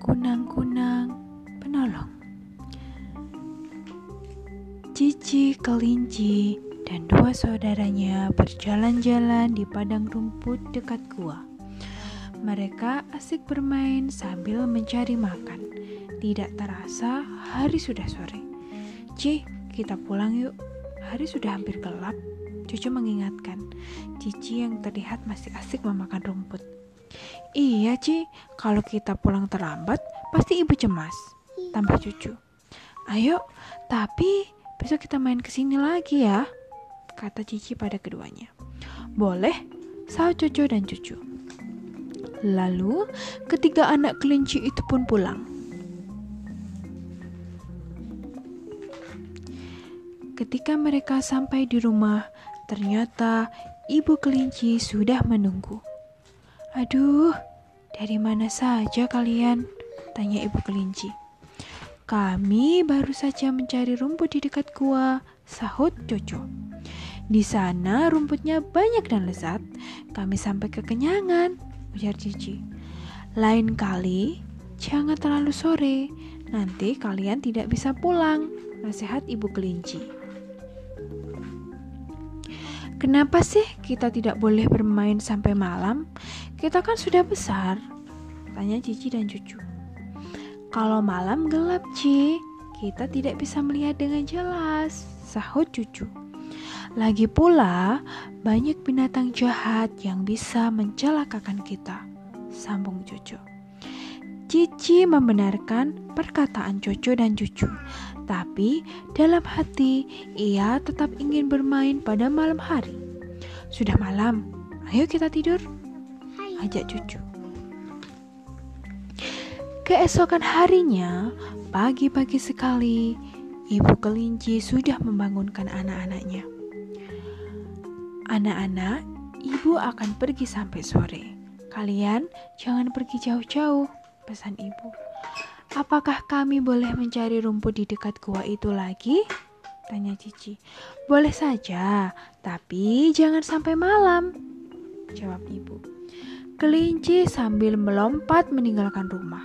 kunang-kunang penolong. Cici, kelinci, dan dua saudaranya berjalan-jalan di padang rumput dekat gua. Mereka asik bermain sambil mencari makan. Tidak terasa hari sudah sore. Ci, kita pulang yuk. Hari sudah hampir gelap. Cucu mengingatkan. Cici yang terlihat masih asik memakan rumput. Iya, Ci. Kalau kita pulang terlambat, pasti ibu cemas. Tambah cucu. Ayo, tapi besok kita main ke sini lagi ya kata Cici pada keduanya. Boleh, sahut Coco dan Cucu. Lalu, ketiga anak kelinci itu pun pulang. Ketika mereka sampai di rumah, ternyata ibu kelinci sudah menunggu. Aduh, dari mana saja kalian? Tanya ibu kelinci. Kami baru saja mencari rumput di dekat gua, sahut Coco. Di sana rumputnya banyak dan lezat. Kami sampai kekenyangan, ujar Cici. Lain kali, jangan terlalu sore. Nanti kalian tidak bisa pulang, nasihat ibu kelinci. Kenapa sih kita tidak boleh bermain sampai malam? Kita kan sudah besar, tanya Cici dan Cucu. Kalau malam gelap, Ci, kita tidak bisa melihat dengan jelas, sahut Cucu. Lagi pula, banyak binatang jahat yang bisa mencelakakan kita. Sambung Cucu. Cici membenarkan perkataan Cucu dan Cucu, tapi dalam hati ia tetap ingin bermain pada malam hari. Sudah malam, ayo kita tidur, ajak Cucu. Keesokan harinya, pagi-pagi sekali, ibu kelinci sudah membangunkan anak-anaknya. Anak-anak, ibu akan pergi sampai sore. Kalian jangan pergi jauh-jauh, pesan ibu. Apakah kami boleh mencari rumput di dekat gua itu lagi? Tanya Cici. Boleh saja, tapi jangan sampai malam, jawab ibu. Kelinci sambil melompat meninggalkan rumah.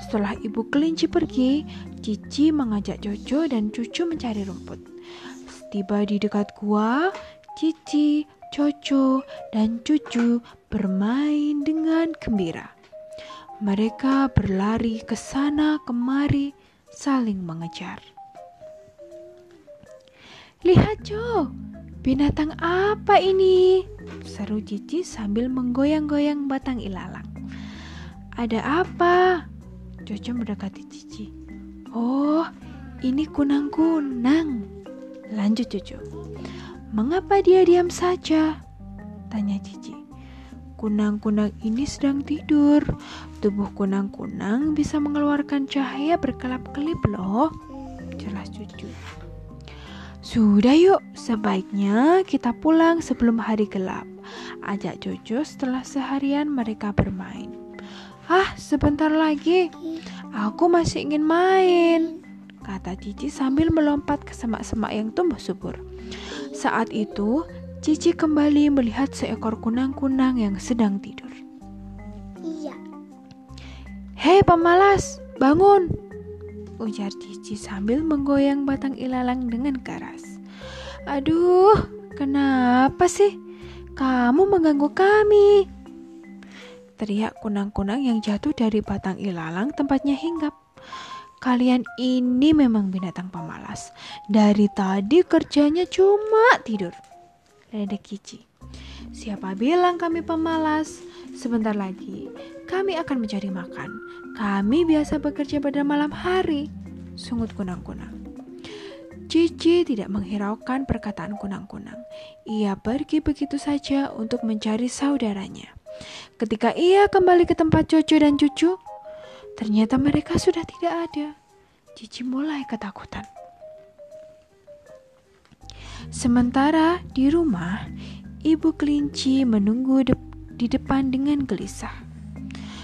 Setelah ibu kelinci pergi, Cici mengajak Jojo dan cucu mencari rumput. Tiba di dekat gua, Cici, Coco, dan Cucu bermain dengan gembira. Mereka berlari ke sana kemari, saling mengejar. Lihat, Jo, binatang apa ini? Seru Cici sambil menggoyang-goyang batang ilalang. Ada apa? Coco mendekati Cici. Oh, ini kunang-kunang. Lanjut Cucu. Mengapa dia diam saja? Tanya Cici. Kunang-kunang ini sedang tidur. Tubuh kunang-kunang bisa mengeluarkan cahaya berkelap-kelip loh. Jelas cucu. Sudah yuk, sebaiknya kita pulang sebelum hari gelap. Ajak Jojo setelah seharian mereka bermain. Ah, sebentar lagi. Aku masih ingin main, kata Cici sambil melompat ke semak-semak yang tumbuh subur. Saat itu, Cici kembali melihat seekor kunang-kunang yang sedang tidur. Iya. Hei pemalas, bangun! Ujar Cici sambil menggoyang batang ilalang dengan keras. Aduh, kenapa sih? Kamu mengganggu kami. Teriak kunang-kunang yang jatuh dari batang ilalang tempatnya hinggap. Kalian ini memang binatang pemalas. Dari tadi kerjanya cuma tidur. Ledek Cici. Siapa bilang kami pemalas? Sebentar lagi kami akan mencari makan. Kami biasa bekerja pada malam hari. Sungut kunang-kunang. Cici tidak menghiraukan perkataan kunang-kunang. Ia pergi begitu saja untuk mencari saudaranya. Ketika ia kembali ke tempat Coco dan Cucu, Ternyata mereka sudah tidak ada. Cici mulai ketakutan. Sementara di rumah, ibu kelinci menunggu de di depan dengan gelisah.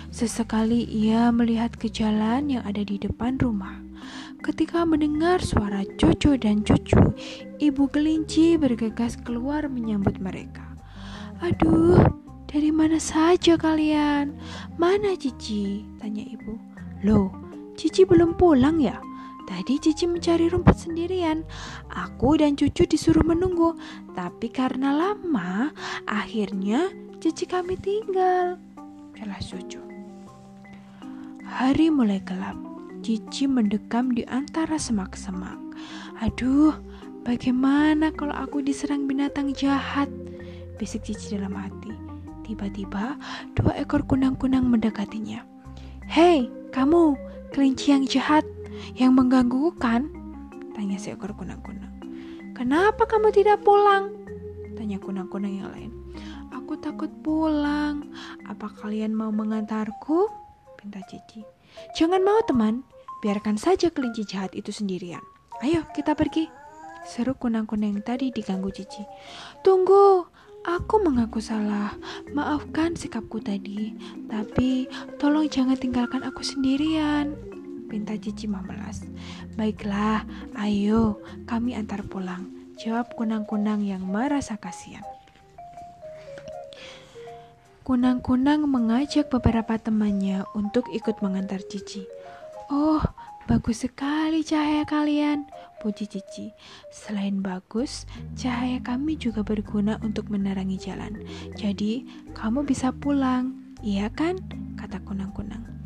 Sesekali ia melihat ke jalan yang ada di depan rumah. Ketika mendengar suara Coco dan Cucu, ibu kelinci bergegas keluar menyambut mereka. Aduh, dari mana saja kalian? Mana Cici? Tanya ibu. Loh, Cici belum pulang ya? Tadi Cici mencari rumput sendirian. Aku dan cucu disuruh menunggu, tapi karena lama, akhirnya Cici kami tinggal. Jelas cucu. Hari mulai gelap. Cici mendekam di antara semak-semak. Aduh, bagaimana kalau aku diserang binatang jahat? Bisik Cici dalam hati. Tiba-tiba, dua ekor kunang-kunang mendekatinya. Hei, kamu, kelinci yang jahat, yang mengganggu kan? Tanya seekor kunang-kunang. Kenapa kamu tidak pulang? Tanya kunang-kunang yang lain. Aku takut pulang. Apa kalian mau mengantarku? Pinta Cici. Jangan mau teman, biarkan saja kelinci jahat itu sendirian. Ayo kita pergi. Seru kunang-kunang yang tadi diganggu Cici. Tunggu, aku mengaku salah. Maafkan sikapku tadi, tapi tolong jangan tinggalkan aku sendirian pinta Cici memelas. Baiklah, ayo kami antar pulang. Jawab kunang-kunang yang merasa kasihan. Kunang-kunang mengajak beberapa temannya untuk ikut mengantar Cici. Oh, bagus sekali cahaya kalian, puji Cici. Selain bagus, cahaya kami juga berguna untuk menerangi jalan. Jadi, kamu bisa pulang, iya kan? kata kunang-kunang.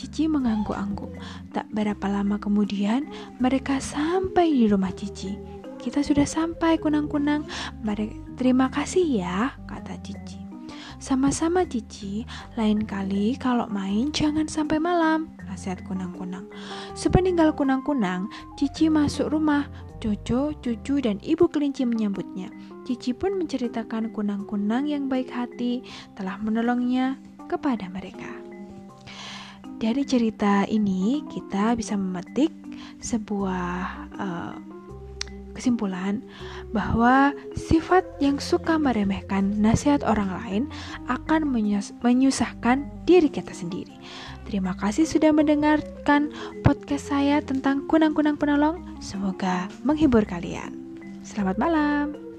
Cici mengangguk-angguk. Tak berapa lama kemudian, mereka sampai di rumah Cici. Kita sudah sampai, kunang-kunang. Terima kasih ya, kata Cici. Sama-sama Cici, lain kali kalau main jangan sampai malam, nasihat kunang-kunang. Sepeninggal kunang-kunang, Cici masuk rumah. Jojo, cucu, dan ibu kelinci menyambutnya. Cici pun menceritakan kunang-kunang yang baik hati telah menolongnya kepada mereka. Dari cerita ini kita bisa memetik sebuah uh, kesimpulan bahwa sifat yang suka meremehkan nasihat orang lain akan menyusahkan diri kita sendiri. Terima kasih sudah mendengarkan podcast saya tentang kunang-kunang penolong. Semoga menghibur kalian. Selamat malam.